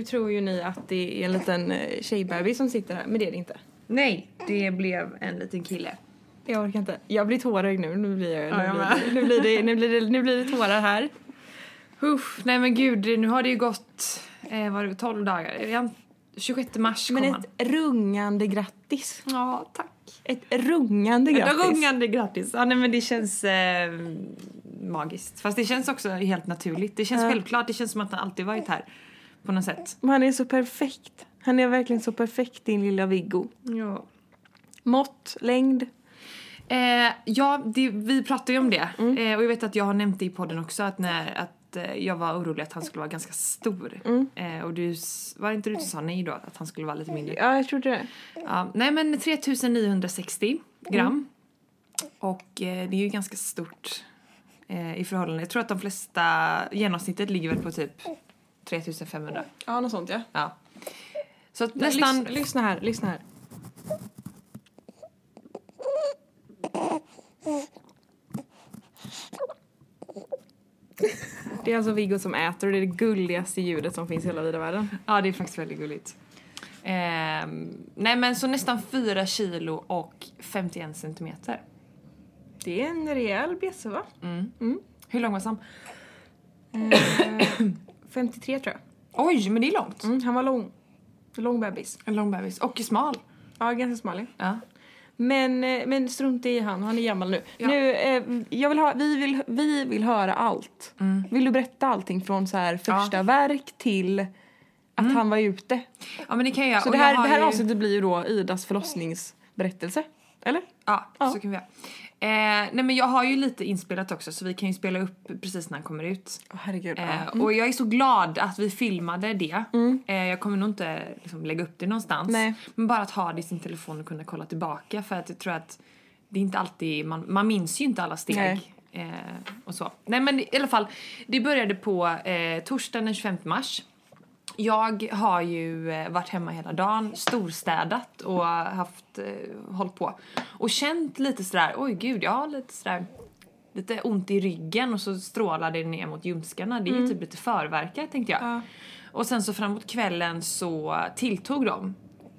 Nu tror ju ni att det är en liten eh, tjejbebis som sitter här, men det är det inte. Nej, det blev en liten kille. Jag orkar inte. Jag blir tårögd nu. Nu blir, jag, nu, det- nu, blir det, nu, blir det, nu blir det tårar här. Uff, nej men gud, nu har det ju gått, eh, var det 12 dagar? Är det 26 mars Men kom han. ett rungande grattis. Ja, tack. Ett rungande grattis. Ett rungande grattis. Ja, nej, men det känns eh, magiskt. Fast det känns också helt naturligt. Det känns Ja. självklart. Det känns som att han alltid varit här. På något sätt. Men Han är så perfekt. Han är verkligen så perfekt din lilla Viggo. Ja. Mått, längd. Eh, ja, det, vi pratade ju om det. Eh, och jag vet att jag har nämnt det i podden också. Att, när, att eh, jag var orolig att han skulle vara ganska stor. Eh, och du, var inte du som sa nej då? Att han skulle vara lite mindre? Ja, jag trodde det. Ja, nej men 3960 gram. Och eh, det är ju ganska stort i förhållande. Jag tror att de flesta, genomsnittet ligger väl på typ 3500. Ja, något sånt ja. Ja. Så att Nästan... nästan... Lyssna, här, lyssna här. Det är alltså Viggo som äter och det är det gulligaste ljudet som finns i hela vida världen. Ja, det är faktiskt väldigt gulligt. Ehm, nej men så nästan 4 kilo och 51 centimeter. Det är en rejäl bjässe va? Hur lång var Sam? Eh, 53 tror jag. Oj, men det är långt. Mm, han var lång. Lång bebis. En lång bebis. Och smal. Ja, ganska smal. ja. Ja. Men, eh, men strunt i han, han är gammal nu. Ja. nu eh, jag vill ha, vi, vill, vi vill höra allt. Mm. Vill du berätta allting från så här första verk till att han var ute? ja, men det kan jag. Så Och det jag här, har det här ju- avsnittet blir ju då Idas förlossningsberättelse. Eller? Ja, Ja. så kan vi göra. Eh, nej men jag har ju lite inspelat också så vi kan ju spela upp precis när han kommer ut. Åh herregud. Eh, ja. Mm. Och jag är så glad att vi filmade det. Eh, jag kommer nog inte liksom, lägga upp det någonstans. Nej. Men bara att ha det i sin telefon och kunna kolla tillbaka för att jag tror att det är inte alltid, man, man minns ju inte alla steg. Eh, och så. Nej men i alla fall, det började på eh, torsdagen den 25 mars. Jag har ju eh, varit hemma hela dagen, storstädat och haft, eh, hållit på. Och känt lite sådär, oj gud, jag har lite sådär lite ont i ryggen och så strålade det ner mot ljumskarna. Det är ju typ lite förverkar tänkte jag. Ja. Och sen så framåt kvällen så tilltog de.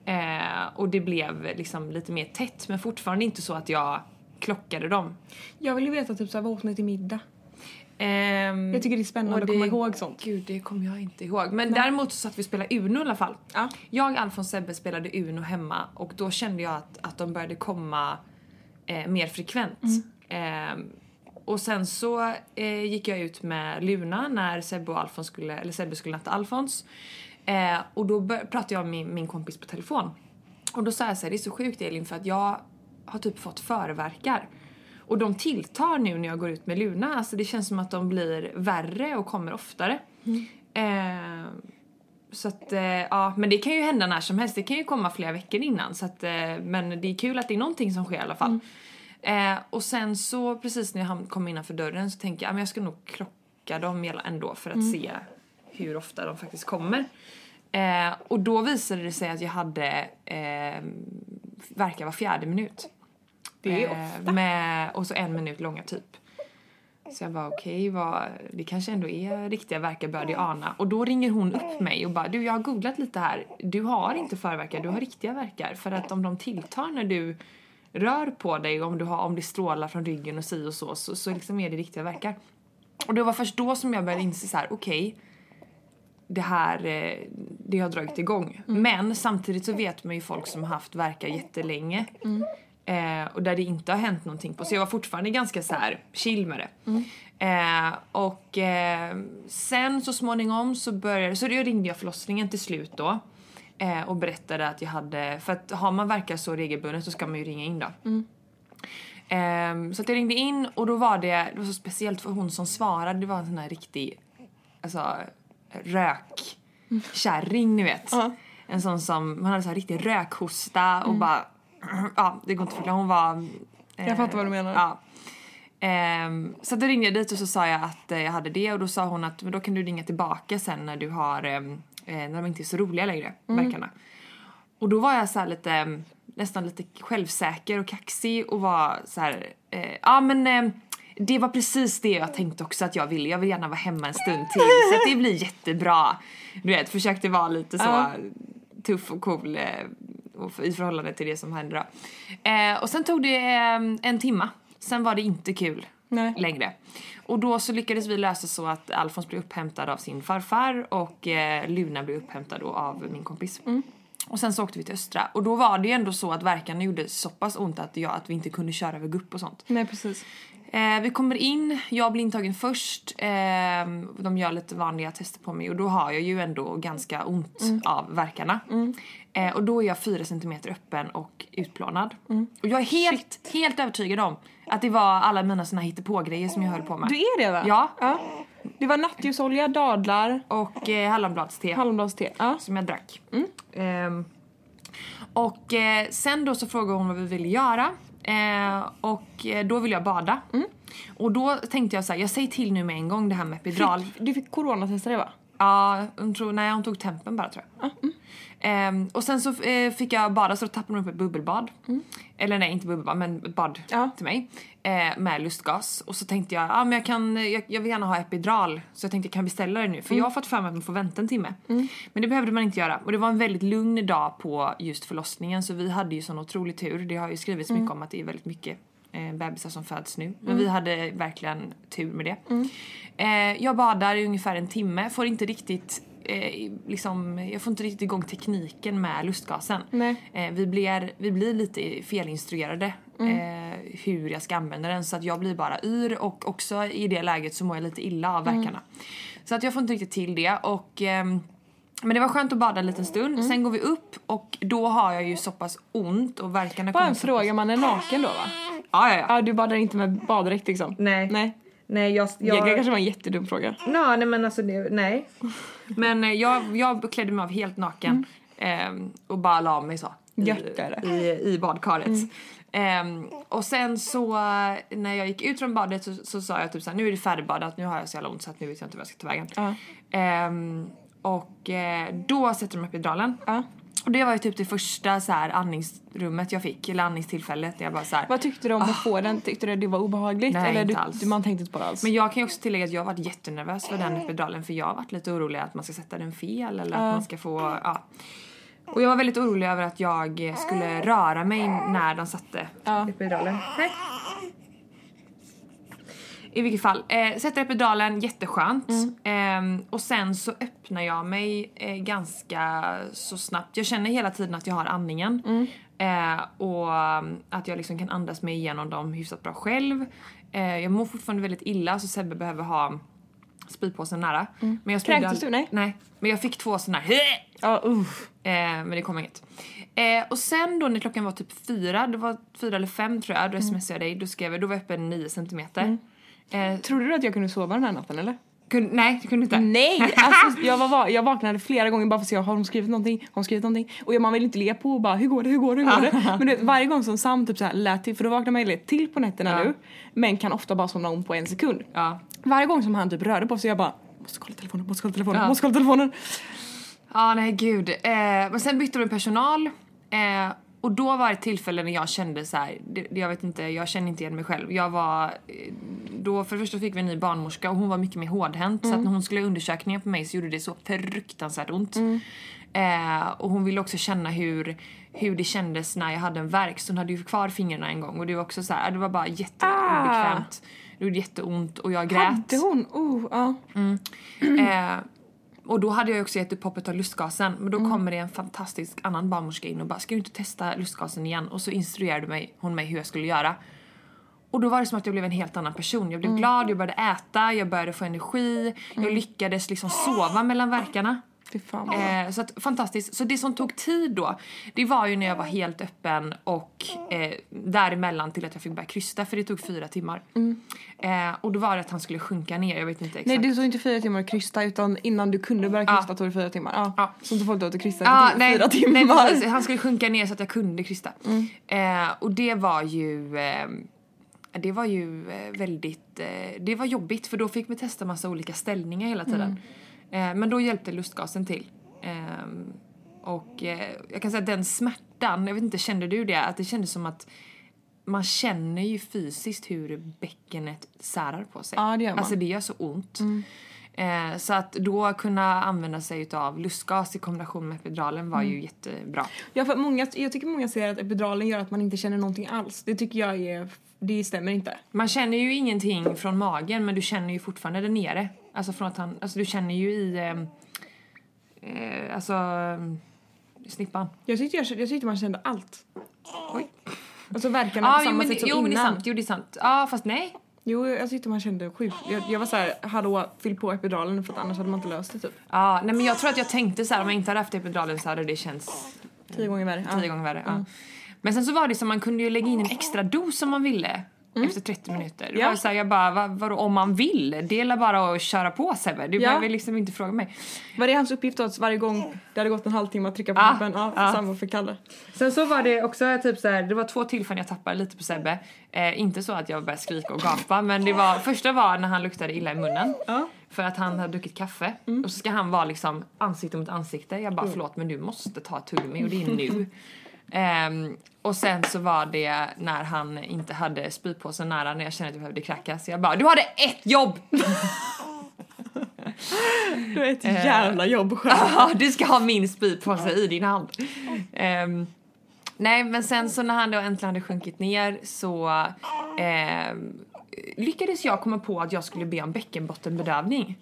Eh, och det blev liksom lite mer tätt men fortfarande inte så att jag klockade dem. Jag vill ju veta typ så här, vad åt ni till middag? Ehm, Jag tycker det är spännande och att komma ihåg sånt. Gud, det kommer jag inte ihåg. Men däremot så satt vi och spelade Uno i alla fall. Ja. Jag, Alfons och Sebbe spelade Uno hemma och då kände jag att, att de började komma eh, mer frekvent. Ehm, och sen så eh, gick jag ut med Luna när Sebbe och Alfons skulle, eller Sebbe skulle natta Alfons. Eh, och då pratade jag med min, min kompis på telefon. Och då sa jag så här, det är så sjukt Elin för att jag har typ fått förverkar. Och de tilltar nu när jag går ut med Luna. Alltså det känns som att de blir värre och kommer oftare. Eh, så att, eh, ja, men det kan ju hända när som helst. Det kan ju komma flera veckor innan. Så att, eh, men det är kul att det är någonting som sker i alla fall. Eh, och sen så precis när jag kom innanför dörren så tänker jag att jag ska nog klocka dem ändå för att se hur ofta de faktiskt kommer. Eh, och då visade det sig att jag hade eh, verkar var fjärde minut. Det är Eh, ofta. Med, och så en minut långa typ. Så jag bara okej, vad det kanske ändå är riktiga verkar började jag ana. Och då ringer hon upp mig och bara du jag har googlat lite här. Du har inte förverkar, du har riktiga verkar. För att om de tilltar när du rör på dig, om, du har, om det strålar från ryggen och si och så, så, så liksom är det riktiga verkar. Och det var först då som jag började inse så här, okej det här, eh, det har dragit igång. Men samtidigt så vet man ju folk som har haft verkar jättelänge. Eh, och där det inte har hänt någonting på. Så jag var fortfarande ganska så här chill med det. Eh, och eh, sen så småningom så började, så då ringde jag förlossningen till slut då. Eh, och berättade att jag hade, för att har man verkar så regelbundet så ska man ju ringa in då. Ehm, så att jag ringde in och då var det, det var så speciellt för hon som svarade, det var en sån här riktig, alltså rökkärring ni vet. Ja. En sån som, hon hade så här riktig rökhosta och bara, ja det går inte att förklara, hon var... Jag fattar vad du menar. Ja. Ehm, så då ringde jag dit och så sa jag att eh, jag hade det och då sa hon att men då kan du ringa tillbaka sen när du har, ehm, eh, när de inte är så roliga längre, verkarna. Och då var jag så lite, mm, nästan lite självsäker och kaxig och var så här, eh, ja men eh, Det var precis det jag tänkte också att jag ville. Jag vill gärna vara hemma en stund till så att det blir jättebra. Du vet, försökte vara lite så Ja. tuff och cool eh, i förhållande till det som hände då. Eh, och sen tog det eh, en timma. Sen var det inte kul Nej. längre. Och då så lyckades vi lösa så att Alfons blev upphämtad av sin farfar och eh, Luna blev upphämtad av min kompis. Och sen så åkte vi till Östra och då var det ju ändå så att verkarna gjorde så pass ont att, jag, att vi inte kunde köra över gupp och sånt. Nej precis. Eh, vi kommer in, jag blir intagen först. Eh, de gör lite vanliga tester på mig och då har jag ju ändå ganska ont av verkarna. Eh, och då är jag fyra centimeter öppen och utplånad. Och jag är helt, helt övertygad om att det var alla mina såna hittepå-grejer som jag höll på med. Du är det va? Ja. ja. Det var nattljusolja, dadlar, Och eh, hallonbladste hallonbladste. Ja. som jag drack. Ehm, och eh, sen då så frågade hon vad vi ville göra. Eh, och eh, då ville jag bada. Och då tänkte jag så här, jag säger till nu med en gång det här med epidural. Fick, du fick coronatesta det va? Ja, hon tror, nej hon tog tempen bara tror jag. Ehm, och sen så eh, fick jag bada så då tappade hon upp ett bubbelbad. Eller nej, inte bubbelbad men ett bad Ja. till mig. Eh, med lustgas. Och så tänkte jag, ja men jag kan, jag, jag vill gärna ha epidural. Så jag tänkte jag kan beställa det nu. För jag har fått för mig att man får vänta en timme. Men det behövde man inte göra. Och det var en väldigt lugn dag på just förlossningen. Så vi hade ju sån otrolig tur. Det har ju skrivits mycket om att det är väldigt mycket eh, bebisar som föds nu. Men vi hade verkligen tur med det. Eh, jag badar i ungefär en timme, får inte riktigt eh, liksom, jag får inte riktigt igång tekniken med lustgasen. Eh, vi, blir, vi blir lite felinstruerade eh, hur jag ska använda den så att jag blir bara yr och också i det läget så mår jag lite illa av verkarna. Så att jag får inte riktigt till det och ehm, men det var skönt att bada en liten stund. Sen går vi upp och då har jag ju så pass ont och verkarna Bara en fråga, man är naken då va? Ja, ja, ja. Ja, du badar inte med baddräkt liksom? Nej. Nej. Nej, jag... Det kanske var en jättedum fråga. Nå, nej men alltså det, nej. Men eh, jag, jag klädde mig av helt naken ehm, och bara la mig så. I, Gött är det. I, i badkaret. Ehm, och sen så eh, när jag gick ut från badet så, så sa jag typ såhär, nu är det färdigbadat, nu har jag så jävla ont så att nu vet jag inte vad jag ska ta vägen. Ja. Ehm, och eh, då sätter de epiduralen. Ja. Och det var ju typ det första så här andningsrummet jag fick, eller andningstillfället. Jag bara så här, Vad tyckte du om att få den? Tyckte du det var obehagligt? Nej, eller inte du, alls. man tänkte inte på det alls? Men jag kan ju också tillägga att jag varit jättenervös för den epiduralen för jag har varit lite orolig att man ska sätta den fel eller att man ska få, ja. Och jag var väldigt orolig över att jag skulle röra mig när de satte Ja. epiduralen. Hej. I vilket fall, eh, sätter epiduralen, jätteskönt. Ehm, och sen så öppnar jag mig eh, ganska så snabbt. Jag känner hela tiden att jag har andningen. Eh, och um, att jag liksom kan andas mig igenom dem hyfsat bra själv. Eh, jag mår fortfarande väldigt illa så Sebbe behöver ha spypåsen nära. Men jag Kräktes du? Nej. Nej. Men jag fick två såna här Ja, uh. Eh, men det kom inget. Eh, och sen då när klockan var typ fyra, det var fyra eller fem tror jag, då smsade jag dig, då skrev jag, då var jag öppen 9 centimeter. Eh, Trodde du att jag kunde sova den här natten eller? kun, nej, det kunde inte. Nej! Alltså, jag, var, va- jag vaknade flera gånger bara för att se, har hon skrivit någonting? Har hon skrivit någonting? Och jag, man vill inte le på och bara, hur går det, hur går det, hur går det? Men du vet, varje gång som Sam typ så här lät till, för då vaknar man ju lite till på nätterna Ja. nu. Men kan ofta bara somna om på en sekund. Ja. Varje gång som han typ rörde på sig, jag bara, måste kolla telefonen, måste kolla telefonen, Ja. måste kolla telefonen. Ja, nej gud. Eh, men sen bytte de personal. Eh, och då var det ett tillfälle när jag kände så här, det, jag vet inte, jag känner inte igen mig själv. Jag var, eh, då för det första fick vi en ny barnmorska och hon var mycket mer hårdhänt. Så att när hon skulle göra undersökningar på mig så gjorde det så fruktansvärt ont. Eh, och hon ville också känna hur, hur det kändes när jag hade en värk. Så hon hade ju kvar fingrarna en gång och det var också så här, det var bara jätteobekvämt. Det gjorde jätteont och jag grät. Hade hon? Oh, ja. Eh, och då hade jag också gett upp hoppet av lustgasen. Men då kommer det en fantastisk annan barnmorska in och bara “ska du inte testa lustgasen igen?” och så instruerade mig, hon mig hur jag skulle göra. Och då var det som att jag blev en helt annan person. Jag blev glad, jag började äta, jag började få energi. Jag lyckades liksom sova mellan verkarna. Eh, så att, fantastiskt. Så det som tog tid då, det var ju när jag var helt öppen och eh, däremellan till att jag fick börja krysta för det tog fyra timmar. Eh, och då var det att han skulle sjunka ner, jag vet inte exakt. Nej det tog inte fyra timmar att krysta utan innan du kunde börja krysta tog det fyra timmar. Ja. Ja. Så inte folk att krysta i nej, fyra nej timmar. precis. Han skulle sjunka ner så att jag kunde krysta. Eh, och det var ju... Eh, det var ju eh, väldigt... Eh, det var jobbigt för då fick vi testa massa olika ställningar hela tiden. Eh, men då hjälpte lustgasen till. Ehm, och eh, jag kan säga att den smärtan, jag vet inte, kände du det? Att det kändes som att man känner ju fysiskt hur bäckenet särar på sig. Ja, det gör man. Alltså det gör så ont. Eh, så att då kunna använda sig av lustgas i kombination med epiduralen var ju jättebra. Ja, för många, jag tycker många säger att epiduralen gör att man inte känner någonting alls. Det tycker jag är... Det stämmer inte. Man känner ju ingenting från magen men du känner ju fortfarande där nere. Alltså från att han, alltså du känner ju i, eh, eh, alltså eh, snippan. Jag tyckte, jag, jag tyckte man kände allt. Oj. Alltså verkarna Ja, på jo, samma men, sätt som jo men det är innan. sant, jo det är sant. Ja fast nej. Jo, jag tyckte man kände sjukt. Jag, jag var så här, hallå, fyll på epiduralen för att annars hade man inte löst det typ. Ja, nej men jag tror att jag tänkte så här om jag inte hade haft epiduralen så hade det känts Tio gånger värre. tio gånger värre. Ja. Men sen så var det som man kunde ju lägga in en extra dos om man ville. Efter 30 minuter. Ja. så här, jag bara, vad, vadå om man vill? Det är bara att köra på Sebbe. Du Ja. behöver liksom inte fråga mig. Var det hans uppgift då att varje gång det hade gått en halvtimme att trycka på Ja, knappen? Ja, ja. samma för Kalle. Sen så var det också typ så här, det var två tillfällen jag tappade lite på Sebbe. Eh, inte så att jag började skrika och gapa men det var, första var när han luktade illa i munnen. Ja. För att han hade druckit kaffe. Och så ska han vara liksom ansikte mot ansikte. Jag bara förlåt men du måste ta tuggummi och det är nu. Ehm, och sen så var det när han inte hade spypåsen nära när jag kände att jag behövde kräkas. Jag bara du hade ett jobb! Du är ett jävla jobb själv. Du ska ha min spypåse i din hand. Ehm, nej, men sen så när han då äntligen hade sjunkit ner så ehm, lyckades jag komma på att jag skulle be om bäckenbottenbedövning.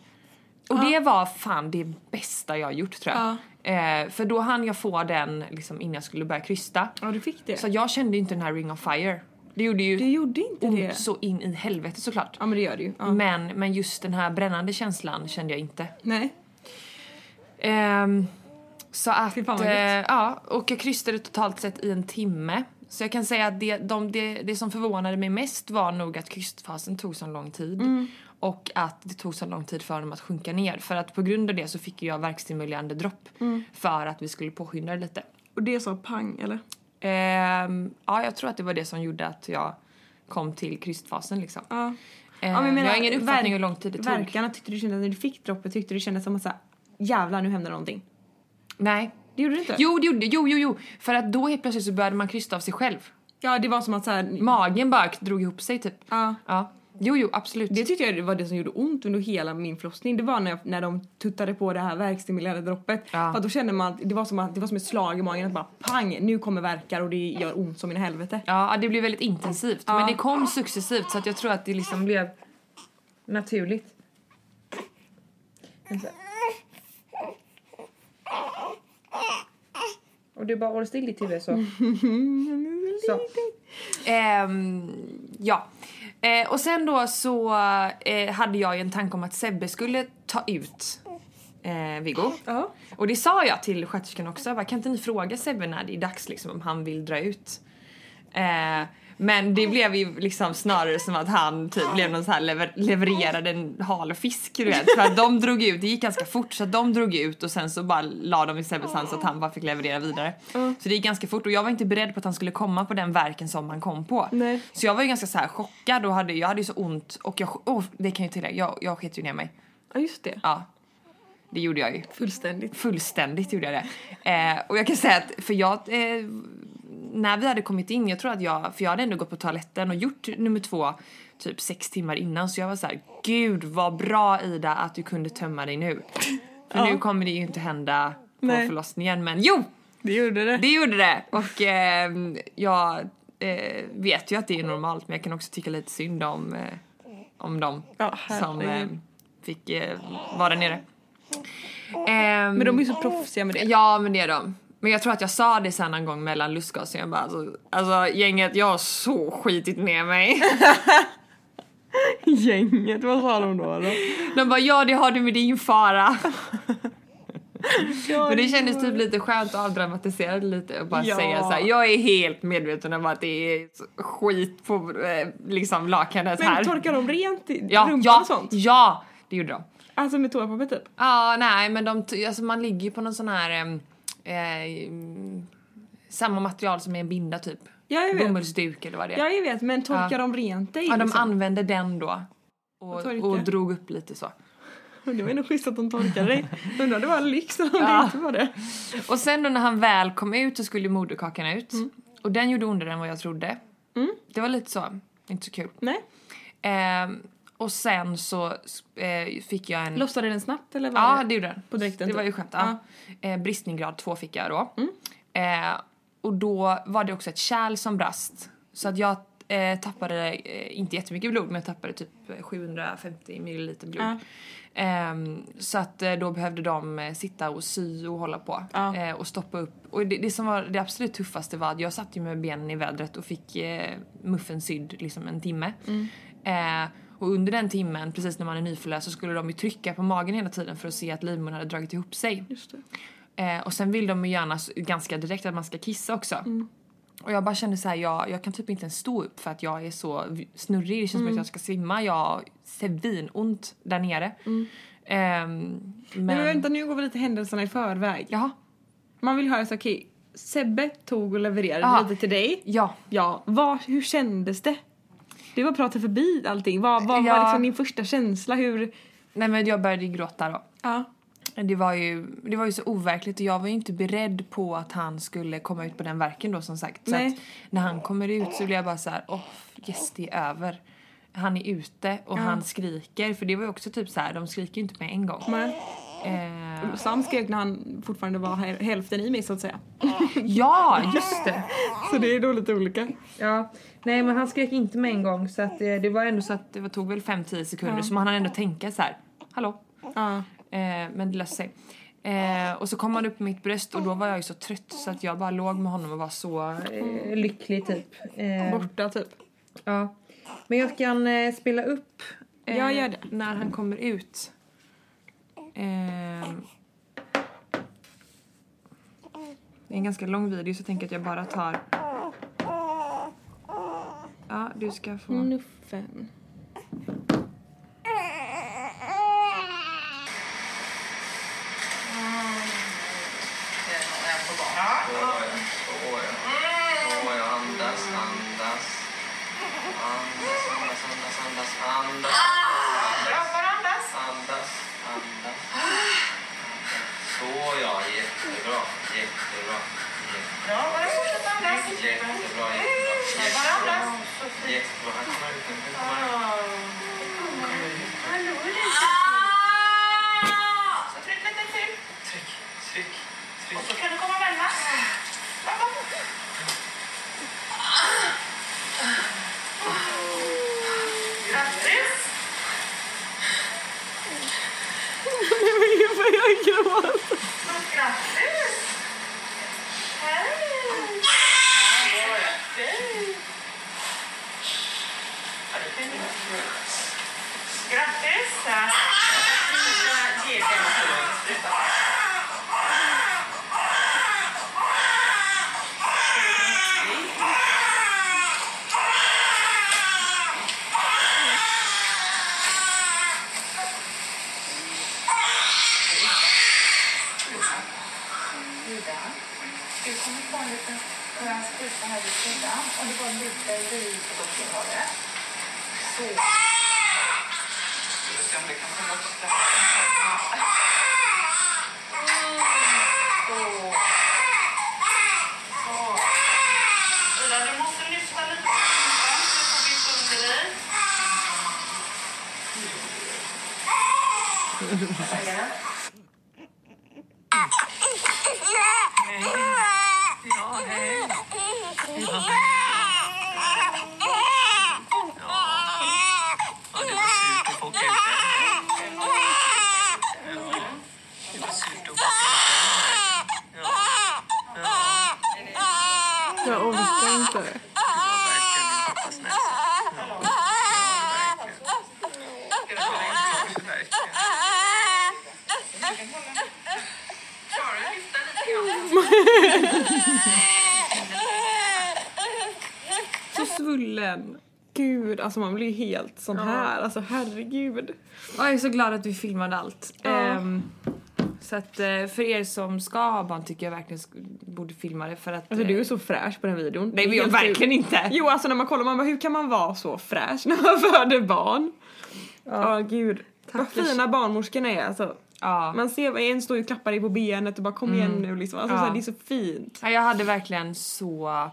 Och det var fan det bästa jag gjort tror jag. Eh, för då hann jag få den liksom, innan jag skulle börja krysta. Ja, du fick det. Så jag kände inte den här ring of fire. Det gjorde ju Du gjorde inte det. ont så in i helvete såklart. Ja, men det gör det ju. Ja. Men, men just den här brännande känslan kände jag inte. Nej. Ehm, så att, eh, ja, och jag krystade totalt sett i en timme. Så jag kan säga att det, de, det, det som förvånade mig mest var nog att krystfasen tog så lång tid. Mm. Och att det tog så lång tid för dem att sjunka ner. För att på grund av det så fick jag verkstimulerande dropp. Mm. För att vi skulle påskynda det lite. Och det sa pang, eller? Ehm, ja, jag tror att det var det som gjorde att jag kom till krystfasen liksom. Ja. Ehm, Ja, men jag menar, jag har ingen uppfattning hur lång tid det tog. Verkarna tyckte du kände när du fick droppet tyckte du kände som att såhär, jävlar nu händer någonting. Nej. Det gjorde du inte? Jo, det gjorde jo, jo, jo. För att då helt plötsligt så började man krysta av sig själv. Ja, det var som att såhär, Magen bara drog ihop sig typ. ja. Ja. Jo, jo, absolut. Det tyckte jag var det som gjorde ont under hela min förlossning. Det var när, jag, när de tuttade på det här verkstimulerande droppet. Ja. För att då kände man att det var, som att det var som ett slag i magen att bara pang, nu kommer verkar och det gör ont som i helvete. Ja, det blev väldigt intensivt. Ja. Men det kom successivt så att jag tror att det liksom blev naturligt. Och du bara håller still ditt huvud så. så. Ehm, ja. Eh, och sen då så eh, hade jag ju en tanke om att Sebbe skulle ta ut eh, Viggo. Ja. Och det sa jag till sköterskan också. Jag bara, kan inte ni fråga Sebbe när det är dags liksom, om han vill dra ut? Eh, men det blev ju liksom snarare som att han typ blev någon så här lever- levererade en hal fisk du vet. För att de drog ut, det gick ganska fort så att de drog ut och sen så bara la de i Sebbes hand så att han bara fick leverera vidare. Så det gick ganska fort och jag var inte beredd på att han skulle komma på den verken som han kom på. Nej. Så jag var ju ganska så här chockad och hade, jag hade ju så ont och jag, oh, det kan jag ju tillägga, jag, jag sket ju ner mig. ja, just det. Ja. Det gjorde jag ju. Fullständigt. Fullständigt gjorde jag det. Eh, och jag kan säga att, för jag, eh, när vi hade kommit in, jag tror att jag, för jag hade ändå gått på toaletten och gjort nummer två typ sex timmar innan så jag var så här: gud vad bra Ida att du kunde tömma dig nu. För Ja. nu kommer det ju inte hända på Nej. förlossningen men jo! Det gjorde det. Det gjorde det! Och eh, jag eh, vet ju att det är normalt men jag kan också tycka lite synd om, eh, om dem Ja, som eh, fick eh, vara där nere. Ehm, Men de är ju så proffsiga med det. Ja, men det är de. Men jag tror att jag sa det sen en gång mellan lustgasen. Jag bara alltså, alltså gänget, jag har så skitit ner mig. Gänget, vad sa de då? då? De bara ja, det har du med din fara. Men det kändes typ lite skönt att avdramatisera det lite och bara Ja. säga så här. Jag är helt medveten om att det är skit på eh, liksom lakanet här. Men torkar de rent i ja, rumpan ja, och sånt? ja, det gjorde de. Alltså med toapapper typ? Ja, nej, men de, alltså man ligger ju på någon sån här eh, mm, samma material som är en binda typ. Ja, jag vet. Bomullsduk eller vad det är. Ja, jag vet. Men torkar Ja. de rent dig? Ja, de liksom? använde den då. Och Och, och drog upp lite så. Det var ändå schysst att de torkade dig. Undrar det var en lyx om det Ja. inte var det. Och sen då när han väl kom ut så skulle moderkakan ut. Mm. Och den gjorde ondare än vad jag trodde. Det var lite så, inte så kul. Nej. Ehm, och sen så eh, fick jag en... Lossade den snabbt eller? Var Ja, det? det gjorde den. På direkten, Det var typ? ju skönt. Ja. Eh, bristningsgrad 2 fick jag då. Eh, och då var det också ett kärl som brast. Så att jag eh, tappade, eh, inte jättemycket blod, men jag tappade typ 750 milliliter blod. Ja. Ehm, så att eh, då behövde de eh, sitta och sy och hålla på. Ja. Eh, och stoppa upp. Och det, det som var det absolut tuffaste var att jag satt ju med benen i vädret och fick eh, muffen sydd liksom en timme. Eh, och under den timmen, precis när man är nyförlöst, så skulle de ju trycka på magen hela tiden för att se att livmodern hade dragit ihop sig. Eh, och sen vill de ju gärna ganska direkt att man ska kissa också. Och jag bara kände så här, jag, jag kan typ inte ens stå upp för att jag är så snurrig. Det känns som att jag ska svimma. Jag har svinont där nere. Ehm, men... Men vänta, nu går vi lite händelserna i förväg. Jaha. Man vill höra så okej, Sebbe tog och levererade Aha. lite till dig. Ja. Ja, vad, hur kändes det? Det var prata förbi allting. Vad, vad Ja. var liksom din första känsla? Hur... Nej men jag började gråta då. Ja. Det var, ju, det var ju så overkligt och jag var ju inte beredd på att han skulle komma ut på den verken då som sagt. Så Nej. att när han kommer ut så blir jag bara så här: åh yes det är över. Han är ute och Ja. han skriker, för det var ju också typ så här, de skriker ju inte med en gång. Men, Eh, Sam skrek när han fortfarande var häl- hälften i mig så att säga. ja, just det! Så det är då lite olika. Ja, nej men han skrek inte med en gång så att eh, det var ändå så att det var- tog väl 5-10 sekunder Ja. så man hann ändå tänka så här: hallå? Ja. Eh, men det löste sig. Eh, och så kom han upp på mitt bröst och då var jag ju så trött så att jag bara låg med honom och var så eh, lycklig typ. Eh, Borta typ. ja. Men jag kan eh, spela upp eh, Ja, gör det. när han kommer ut. Eh, det är en ganska lång video så jag tänker att jag bara tar... Ja, du ska få... Nuffen. Andas, andas, andas, andas, andas. Andas, andas, andas. Så ja, jättebra, jättebra. Ja, bara fortsätt andas. Jättebra, jättebra. Bara andas. Jättebra, han kommer ut nu. Hallå, Så tryck lite till. Tryck, tryck, tryck. Och så kan du komma närmare. Kom, kom. Grattis! Jag gråter gråta. Grattis! Hej! Hej! Ja, det kan du göra. Grattis! Jag ska ge dig en spruta. Ida, du kommer få en liten skön spruta här vid sidan och det var lite vid har det. Så. Ska vi se om det kan komma upp där. Så. Så. Ida, du måste lyfta lite på rumpan så du får vitt under dig. Säger den? Ja, hej. Ja, det var surt att få åka ut där. Ja, det var surt att få åka ut där. Ja, ja. Jag orkar inte. Det var verkligen min pappas näsa. Ja, ja verkligen. Ja, verkligen. Klarar du att lyfta lite grann? Så svullen. Gud, alltså man blir ju helt sån här. Alltså herregud. Jag är så glad att vi filmade allt. Ja. Ehm, så att eh, för er som ska ha barn tycker jag verkligen borde filma det för att... Alltså du är eh, så fräsch på den videon. Nej men jag verkligen inte! Jo alltså när man kollar man bara hur kan man vara så fräsch när man föder barn? Ja gud. Vad för- fina barnmorskorna är alltså. Ja. Man ser en står ju och klappar dig på benet och bara kom igen Mm. nu liksom. Alltså Ja. så här, det är så fint. Ja, Jag hade verkligen så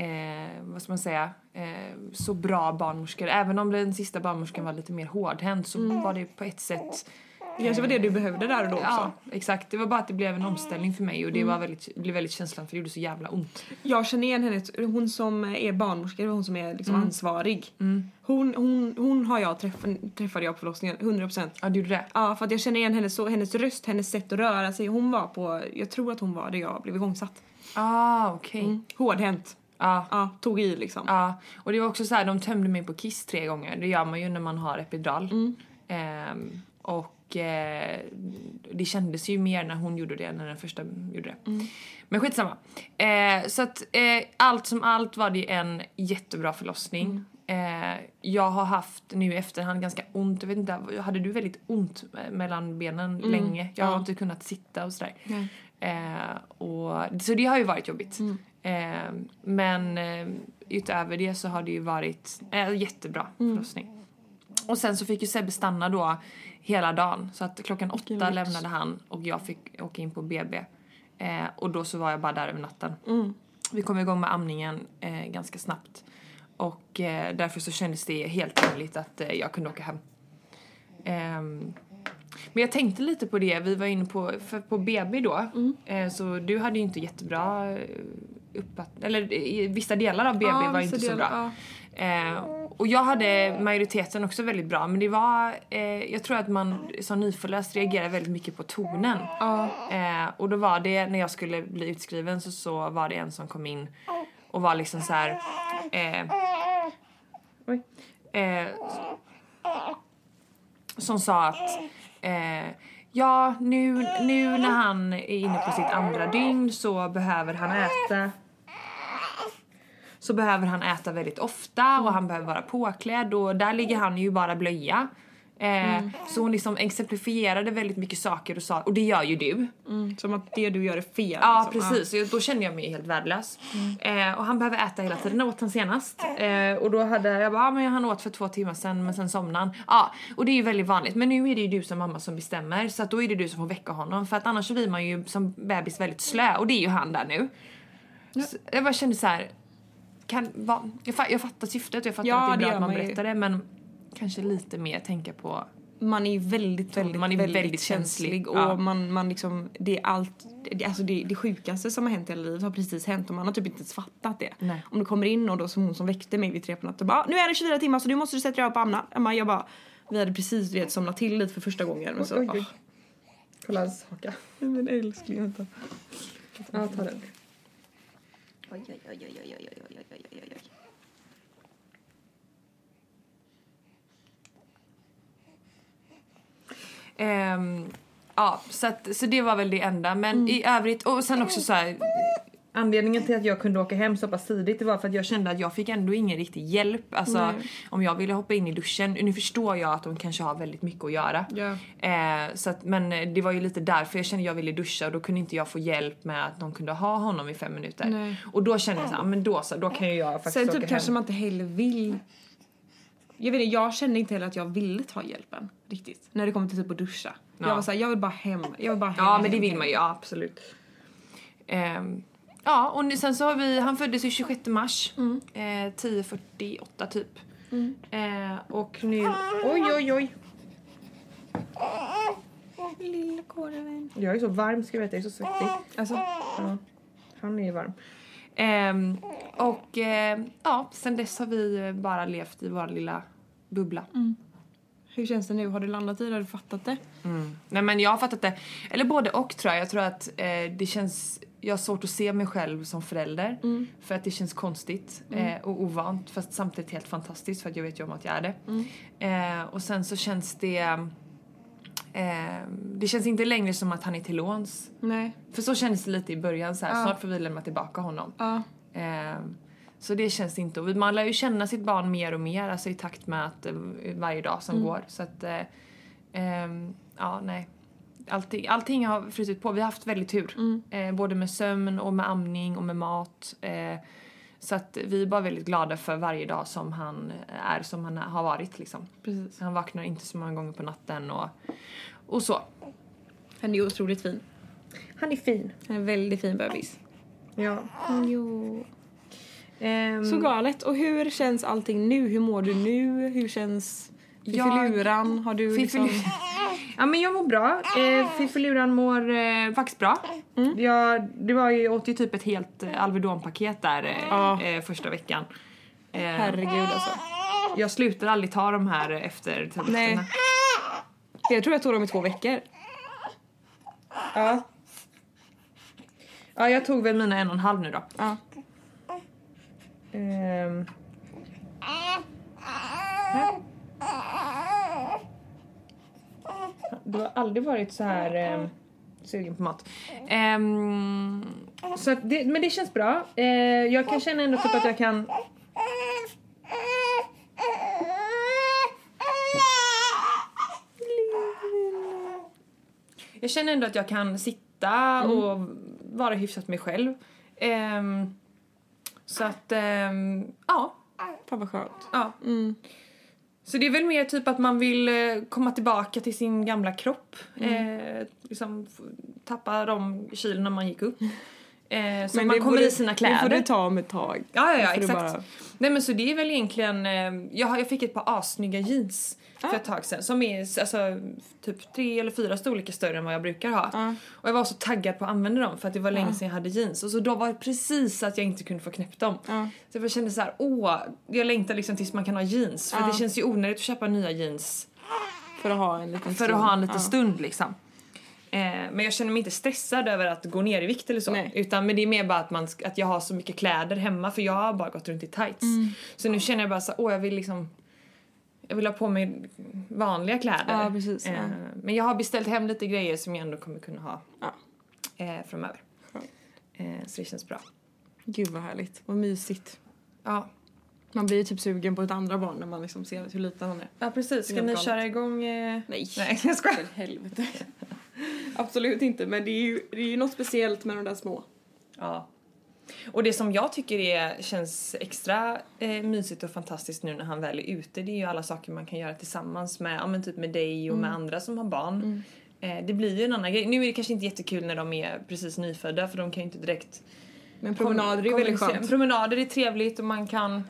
eh, vad ska man säga, eh, så bra barnmorskor. Även om den sista barnmorskan var lite mer hårdhänt så var det på ett sätt Det kanske var det du behövde där och då också. Ja, exakt. Det var bara att det blev en omställning för mig och det var väldigt, det blev väldigt känslan för det gjorde så jävla ont. Jag känner igen henne, hon som är barnmorska, det hon som är liksom ansvarig. Hon, hon, hon har jag träff, träffade jag på förlossningen, 100%. Ja, du gjorde det? Ja, för att jag känner igen hennes, så, hennes röst, hennes sätt att röra sig. Hon var på, jag tror att hon var där jag blev igångsatt. Ah, okej. Hårdhänt. Ja. Ja, tog i liksom. Ja, och det var också så här, de tömde mig på Kiss tre gånger. Det gör man ju när man har epidural. Ehm, och eh, det kändes ju mer när hon gjorde det än när den första gjorde det. Men skitsamma. Eh, så att eh, allt som allt var det en jättebra förlossning. Eh, jag har haft nu i efterhand ganska ont, jag vet inte, hade du väldigt ont mellan benen länge? Jag har ja. inte kunnat sitta och sådär. Eh, och, så det har ju varit jobbigt. Eh, men eh, utöver det så har det ju varit eh, jättebra förlossning. Och sen så fick ju Sebbe stanna då hela dagen. Så att klockan åtta lyx. lämnade han och jag fick åka in på BB. Eh, och då så var jag bara där över natten. Vi kom igång med amningen eh, ganska snabbt. Och eh, därför så kändes det helt rimligt att eh, jag kunde åka hem. Ehm, men jag tänkte lite på det, vi var inne på, på BB då, eh, så du hade ju inte jättebra uppfattning, eller i vissa delar av BB Ja, var inte så delar, bra. ja. Eh, och jag hade majoriteten också väldigt bra, men det var, eh, jag tror att man som nyförlöst reagerar väldigt mycket på tonen. Eh, och då var det, när jag skulle bli utskriven så, så var det en som kom in och var liksom så här. Eh, oj, eh, som sa att eh, ja, nu, nu när han är inne på sitt andra dygn så behöver han äta så behöver han äta väldigt ofta och han behöver vara påklädd och där ligger han ju bara blöja. Eh, Så hon liksom exemplifierade väldigt mycket saker och sa, och det gör ju du. Mm, som att det du gör är fel. Ja liksom. precis, Så då kände jag mig helt värdelös. Eh, och han behöver äta hela tiden, när åt han senast? Eh, och då hade jag bara, ah, men han åt för två timmar sedan men sen somnade han. Ja, och det är ju väldigt vanligt. Men nu är det ju du som mamma som bestämmer så att då är det du som får väcka honom. För att annars blir man ju som bebis väldigt slö och det är ju han där nu. Så jag bara kände så här. Kan, va, jag, fa- jag fattar syftet och jag fattar Ja, att det är det bra att man man ju. berättar det men kanske lite mer tänka på Man är ju väldigt, väldigt, Man är väldigt, väldigt känslig. känslig. Och Ja. man, man liksom, det är allt, det, alltså det, det sjukaste som har hänt i hela livet har precis hänt och man har typ inte ens fattat det. Nej. Om du kommer in och då som hon som väckte mig vid tre på natten bara "Ah, nu är det 24 timmar så du måste du sätta dig upp och amna. Jag bara, jag bara vi hade precis vet, somnat till lite för första gången. Men så, Oj, oj, oj. ah. Kolla hans haka. Men älskling, vänta. Ja, ta den. Oj, oj, oj, oj, oj, oj, oj, oj, oj. Ehm, ja, så, att, så det var väl det enda. Men i övrigt, och sen också så här. Anledningen till att jag kunde åka hem så pass tidigt det var för att jag kände att jag fick ändå ingen riktig hjälp. Alltså Nej. om jag ville hoppa in i duschen. Nu förstår jag att de kanske har väldigt mycket att göra. Ja. Eh, så att, men det var ju lite därför jag kände att jag ville duscha och då kunde inte jag få hjälp med att de kunde ha honom i fem minuter. Nej. Och då kände jag så här, men då så, då kan ju jag faktiskt Sen åka typ kanske hem. man inte heller vill jag vet inte, jag kände inte heller att jag ville ta hjälpen riktigt. När det kommer till typ att duscha. Ja. Jag var såhär, jag vill bara hem. Jag vill bara hem. Ja men det vill man ju, ja, absolut. Ehm, ja och nu, sen så har vi, han föddes ju 26 mars. Mm. Eh, 10.48 typ. Eh, och nu, oj oj oj. Lilla korven. Jag är så varm ska jag veta, jag är så svettig. Alltså, Ja, han är ju varm. Ehm, och eh, ja, sen dess har vi bara levt i vår lilla bubbla. hur känns det nu? Har du landat i det? Har du fattat det? Mm. Nej men jag har fattat det. Eller både och tror jag. Jag tror att eh, det känns... Jag har svårt att se mig själv som förälder. För att det känns konstigt eh, och ovant. Fast samtidigt helt fantastiskt för att jag vet ju om att jag är det. Eh, och sen så känns det... Eh, det känns inte längre som att han är till låns. Nej. För så kändes det lite i början så här. Ja. Snart får vi lämna tillbaka honom. Ja. Eh, så det känns inte. Och man lär ju känna sitt barn mer och mer alltså i takt med att eh, varje dag som går. Så att, eh, ja nej. Allting, allting har frusit på. Vi har haft väldigt tur. Eh, både med sömn och med amning och med mat. Eh, så att vi är bara väldigt glada för varje dag som han är som han har varit liksom. Precis. Han vaknar inte så många gånger på natten och, och så. Han är otroligt fin. Han är fin. Han är en väldigt fin bebis. Ja. Jo. Ehm, Så galet. Och hur känns allting nu? Hur mår du nu? Hur känns fiffiluran? Har du liksom... Ja men jag mår bra. Eh, Fiffiluran mår eh, faktiskt bra. Jag, det var ju, jag åt ju typ ett helt eh, Alvedon-paket där eh, eh, första veckan. Eh, Herregud alltså. jag slutar aldrig ta de här efter. Nej. Jag tror jag tog dem i två veckor. Ja. Ja jag tog väl mina en och en halv nu då. Ja. Ehm. Du har aldrig varit så här ehm, sugen på mat. Ehm, så det, men det känns bra. Eh, jag kan känna ändå typ att jag kan... Jag känner ändå att jag kan sitta och vara hyfsat mig själv. Ehm, så att, ehm, ja. Fan vad skönt. ja. Så det är väl mer typ att man vill eh, komma tillbaka till sin gamla kropp. Eh, liksom tappa de kilona man gick upp. Eh, så att man kommer får i sina Det får du kläder. ta om ett tag. Ja, ja, ja exakt. bara- Nej men så det är väl egentligen, eh, jag, jag fick ett par assnygga jeans för Ah. ett tag sedan som är alltså, typ tre eller fyra storlekar större än vad jag brukar ha. Ja. Och jag var så taggad på att använda dem för att det var länge Ja. sedan jag hade jeans och så då var det precis att jag inte kunde få knäppt dem. Ja. Så jag kände så här, åh, jag längtar liksom tills man kan ha jeans för det känns ju onödigt att köpa nya jeans För att ha en liten för stund. att ha en liten stund liksom. Eh, men jag känner mig inte stressad över att gå ner i vikt eller så. Nej. Utan men det är mer bara att, man, att jag har så mycket kläder hemma för jag har bara gått runt i tights. Mm. Så nu känner jag bara så åh jag vill liksom jag vill ha på mig vanliga kläder. Ja, precis, ja. Eh, men jag har beställt hem lite grejer som jag ändå kommer kunna ha Ja. eh, framöver. Så det känns bra. Gud vad härligt. Vad mysigt. Ja, Man blir ju typ sugen på ett andra barn när man liksom ser hur liten han är. ja precis. Ska ni galet. köra igång? Eh... Nej. Nej, jag skojar. För helvete. Absolut inte, men det är ju, det är ju något speciellt med de där små. Ja. Och det som jag tycker är, känns extra eh, mysigt och fantastiskt nu när han väl är ute det är ju alla saker man kan göra tillsammans med, ja, men typ med dig och med andra som har barn. Eh, det blir ju en annan grej. Nu är det kanske inte jättekul när de är precis nyfödda för de kan ju inte direkt Men promenader är väldigt skönt. Promenader är trevligt och man kan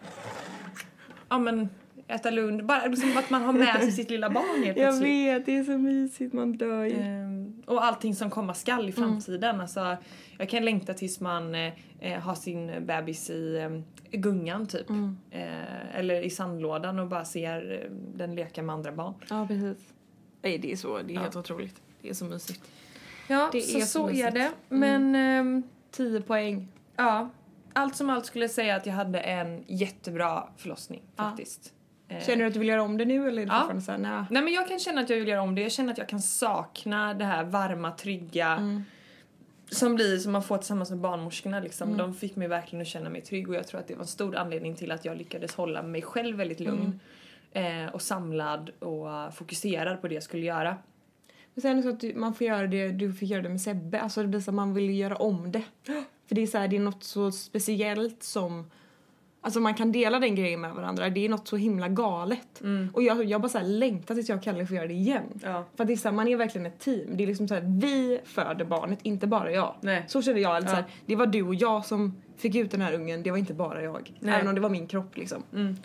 ja men äta lunch, bara liksom att man har med sig sitt lilla barn helt Jag plötsligt. vet, det är så mysigt, man dör ju. Ehm, och allting som komma skall i framtiden. Alltså, jag kan längta tills man eh, eh, har sin bebis i eh, gungan typ. Mm. Eh, eller i sandlådan och bara ser eh, den leka med andra barn. Ja, precis. Nej, det är så, det är helt otroligt. Det är så mysigt. Ja, Det så, är så, så är mysigt. det. Men ehm, 10 poäng. ja, allt som allt skulle jag säga att jag hade en jättebra förlossning Ja. faktiskt. Eh, Känner du att du vill göra om det nu eller är det Ja. fortfarande såhär, nej? Nej men jag kan känna att jag vill göra om det. Jag känner att jag kan sakna det här varma, trygga Mm. som blir som man får tillsammans med barnmorskorna liksom. De fick mig verkligen att känna mig trygg och jag tror att det var en stor anledning till att jag lyckades hålla mig själv väldigt lugn. Eh, och samlad och eh, fokuserad på det jag skulle göra. Men sen är det så att du, man får göra det, du fick göra det med Sebbe, alltså det blir så att man vill göra om det. För det är så här, det är något så speciellt som Alltså man kan dela den grejen med varandra, det är något så himla galet. Och jag, jag bara så här längtar tills jag och Kalle får göra det igen. Ja. För att det är så här, man är verkligen ett team. Det är liksom så här, vi föder barnet, inte bara jag. Nej. Så känner jag. Alltså Ja. här, det var du och jag som fick ut den här ungen, det var inte bara jag. Nej. Även om det var min kropp liksom. Mm.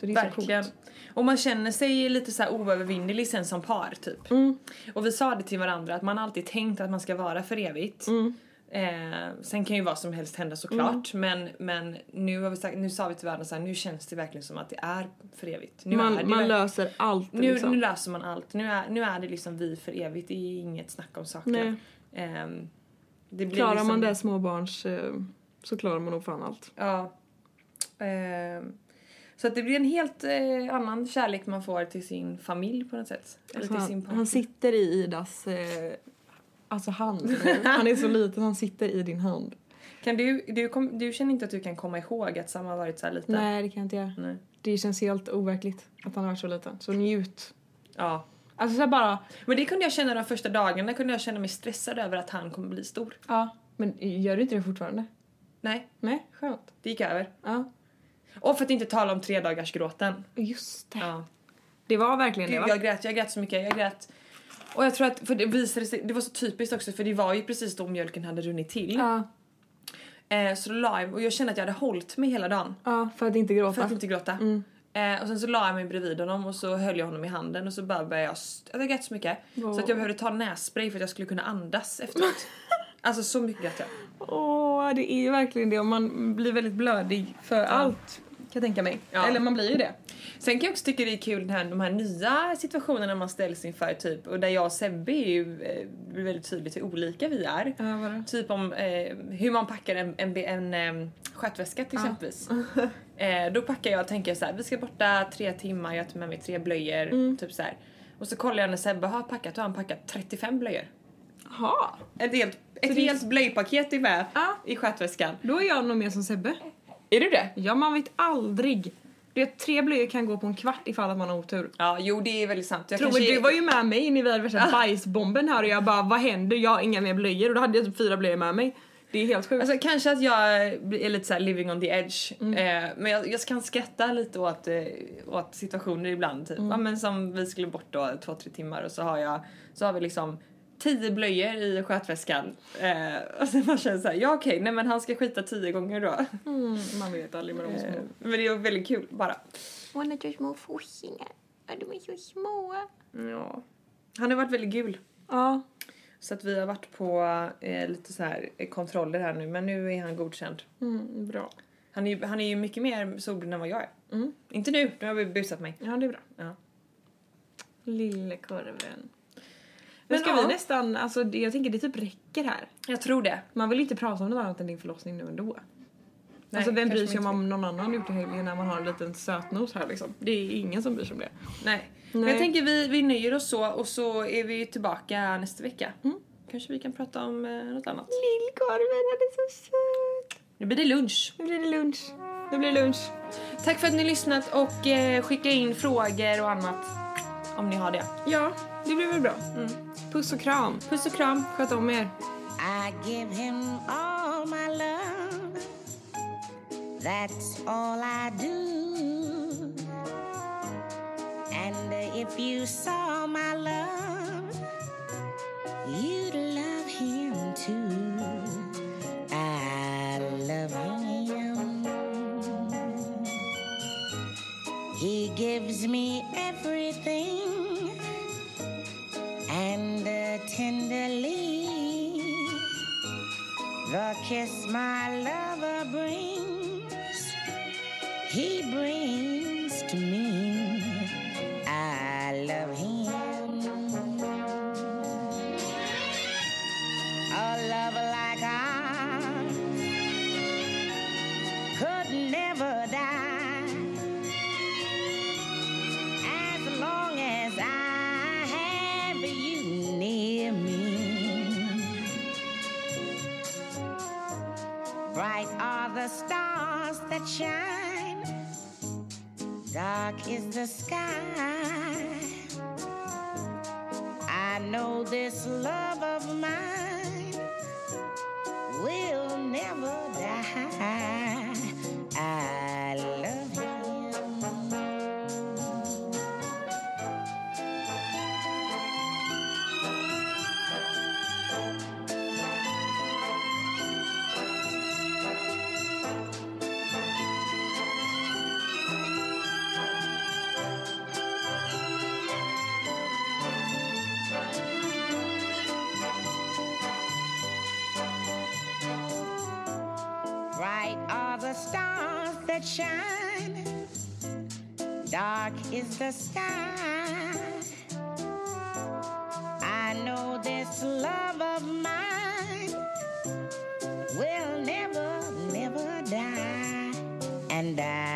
Så det är Verkligen. så coolt. Och man känner sig lite så här oövervinnelig sen som par typ. Mm. Och vi sa det till varandra att man alltid tänkt att man ska vara för evigt. Mm. Eh, sen kan ju vad som helst hända såklart men, men nu, har vi sagt, nu sa vi till varandra så här, nu känns det verkligen som att det är för evigt. Nu är Man, det man verk- löser allt nu, liksom. nu löser man allt. Nu är, nu är det liksom vi för evigt. Det är inget snack om saker. Nej. Ehm, det Klarar liksom, man det småbarns eh, så klarar man nog fan allt. Ja. Ehm, så att det blir en helt eh, annan kärlek man får till sin familj på något sätt. Eller till sin han, partner. han sitter i Idas eh, alltså hand. nu. Han är så liten, han sitter i din hand. Kan du, du, kom, du känner inte att du kan komma ihåg att Sam har varit så här liten? Nej, det kan jag inte göra. Nej. Det känns helt overkligt att han har varit så liten. Så njut. Ja. Alltså så bara, Men det kunde jag känna de första dagarna, kunde jag känna mig stressad över att han kommer bli stor. ja. Men gör du inte det fortfarande? Nej, Nej, skönt. det gick över. Ja. Och för att inte tala om tre dagars gråten. Just det. Ja. Det var verkligen det Gud, va? jag grät, jag grät så mycket, jag grät. Och jag tror att, för det visade sig, det var så typiskt också för det var ju precis då mjölken hade runnit till. Ja. Eh, så då la jag och jag kände att jag hade hållit mig hela dagen. Ja, för att inte gråta. För att inte gråta. Eh, och sen så la jag mig bredvid honom och så höll jag honom i handen och så bara började jag... Jag grät så mycket. Så att jag behövde ta nässpray för att jag skulle kunna andas efteråt. alltså så mycket grät jag. Åh, det är ju verkligen det. Och man blir väldigt blödig för allt. Kan jag tänka mig. Ja. Eller man blir ju det. Sen kan jag också tycka det är kul den här, de här nya situationerna man ställs inför typ och där jag och Sebbe är ju eh, väldigt tydligt hur olika vi är. Ja? Typ om eh, hur man packar en, en, en, en skötväska till exempelvis. eh, då packar jag och tänker så här, vi ska borta tre timmar, jag tar med mig tre blöjor, typ så här. Och så kollar jag när Sebbe har packat, då har han packat 35 blöjor. Jaha. Ett helt, ett helt blöjpaket är med Ja. i skötväskan. Då är jag nog mer som Sebbe. Är du det? Ja, man vet aldrig. Du vet, tre blöjor kan gå på en kvart ifall att man har otur. Ja, jo det är väldigt sant. Jag Tror kanske du var ju med mig när vi hade värsta bajsbomben här och jag bara vad händer? Jag har inga mer blöjor och då hade jag typ fyra blöjor med mig. Det är helt sjukt. Alltså kanske att jag är lite såhär living on the edge. Mm. Eh, men jag, jag kan skratta lite åt, eh, åt situationer ibland. Typ. Mm. Ja, men som vi skulle bort då två, tre timmar och så har jag så har vi liksom tio blöjor i skötväskan. Eh, och sen man känner såhär, ja okej, nej men han ska skita tio gånger då. mm, man vet aldrig med de Eh, små. men det är väldigt kul bara. Hon har så små fossingar. De är så små. Ja. Han har varit väldigt gul. Ja. Så att vi har varit på eh, lite så här eh, kontroller här nu men nu är han godkänd. Mm, bra. Han är, ju- han är ju mycket mer solbrun än vad jag är. Mm. Inte nu, nu har vi busat mig. Ja, det är bra. Ja. Lille korven. Men Men ska ja. vi nästan, alltså det- jag tänker det typ räcker här. Jag tror det. Man vill inte prata om något annat än din förlossning nu ändå. Nej, alltså vem bryr sig om vad någon annan gjort i helgen när man har en liten sötnos här liksom. Det är ingen som bryr sig om det. Nej. Men Nej. jag tänker vi, vi nöjer oss så och så är vi tillbaka nästa vecka. Kanske vi kan prata om eh, något annat. Lillkorven, han är så söt. Nu blir det lunch. Nu blir det lunch. Nu blir det lunch. Tack för att ni har lyssnat och eh, skicka in frågor och annat. Om ni har det. Ja, det blir väl bra. Puss och kram. Puss och kram. Sköt om er. I give him all my love. That's all I do. And if you saw my love, you'd love him too. I love him. He gives me the kiss my lover brings he brings to me. I love him. A love stars that shine, dark is the sky. I know this love of mine dark is the sky. I know this love of mine will never, never die, and I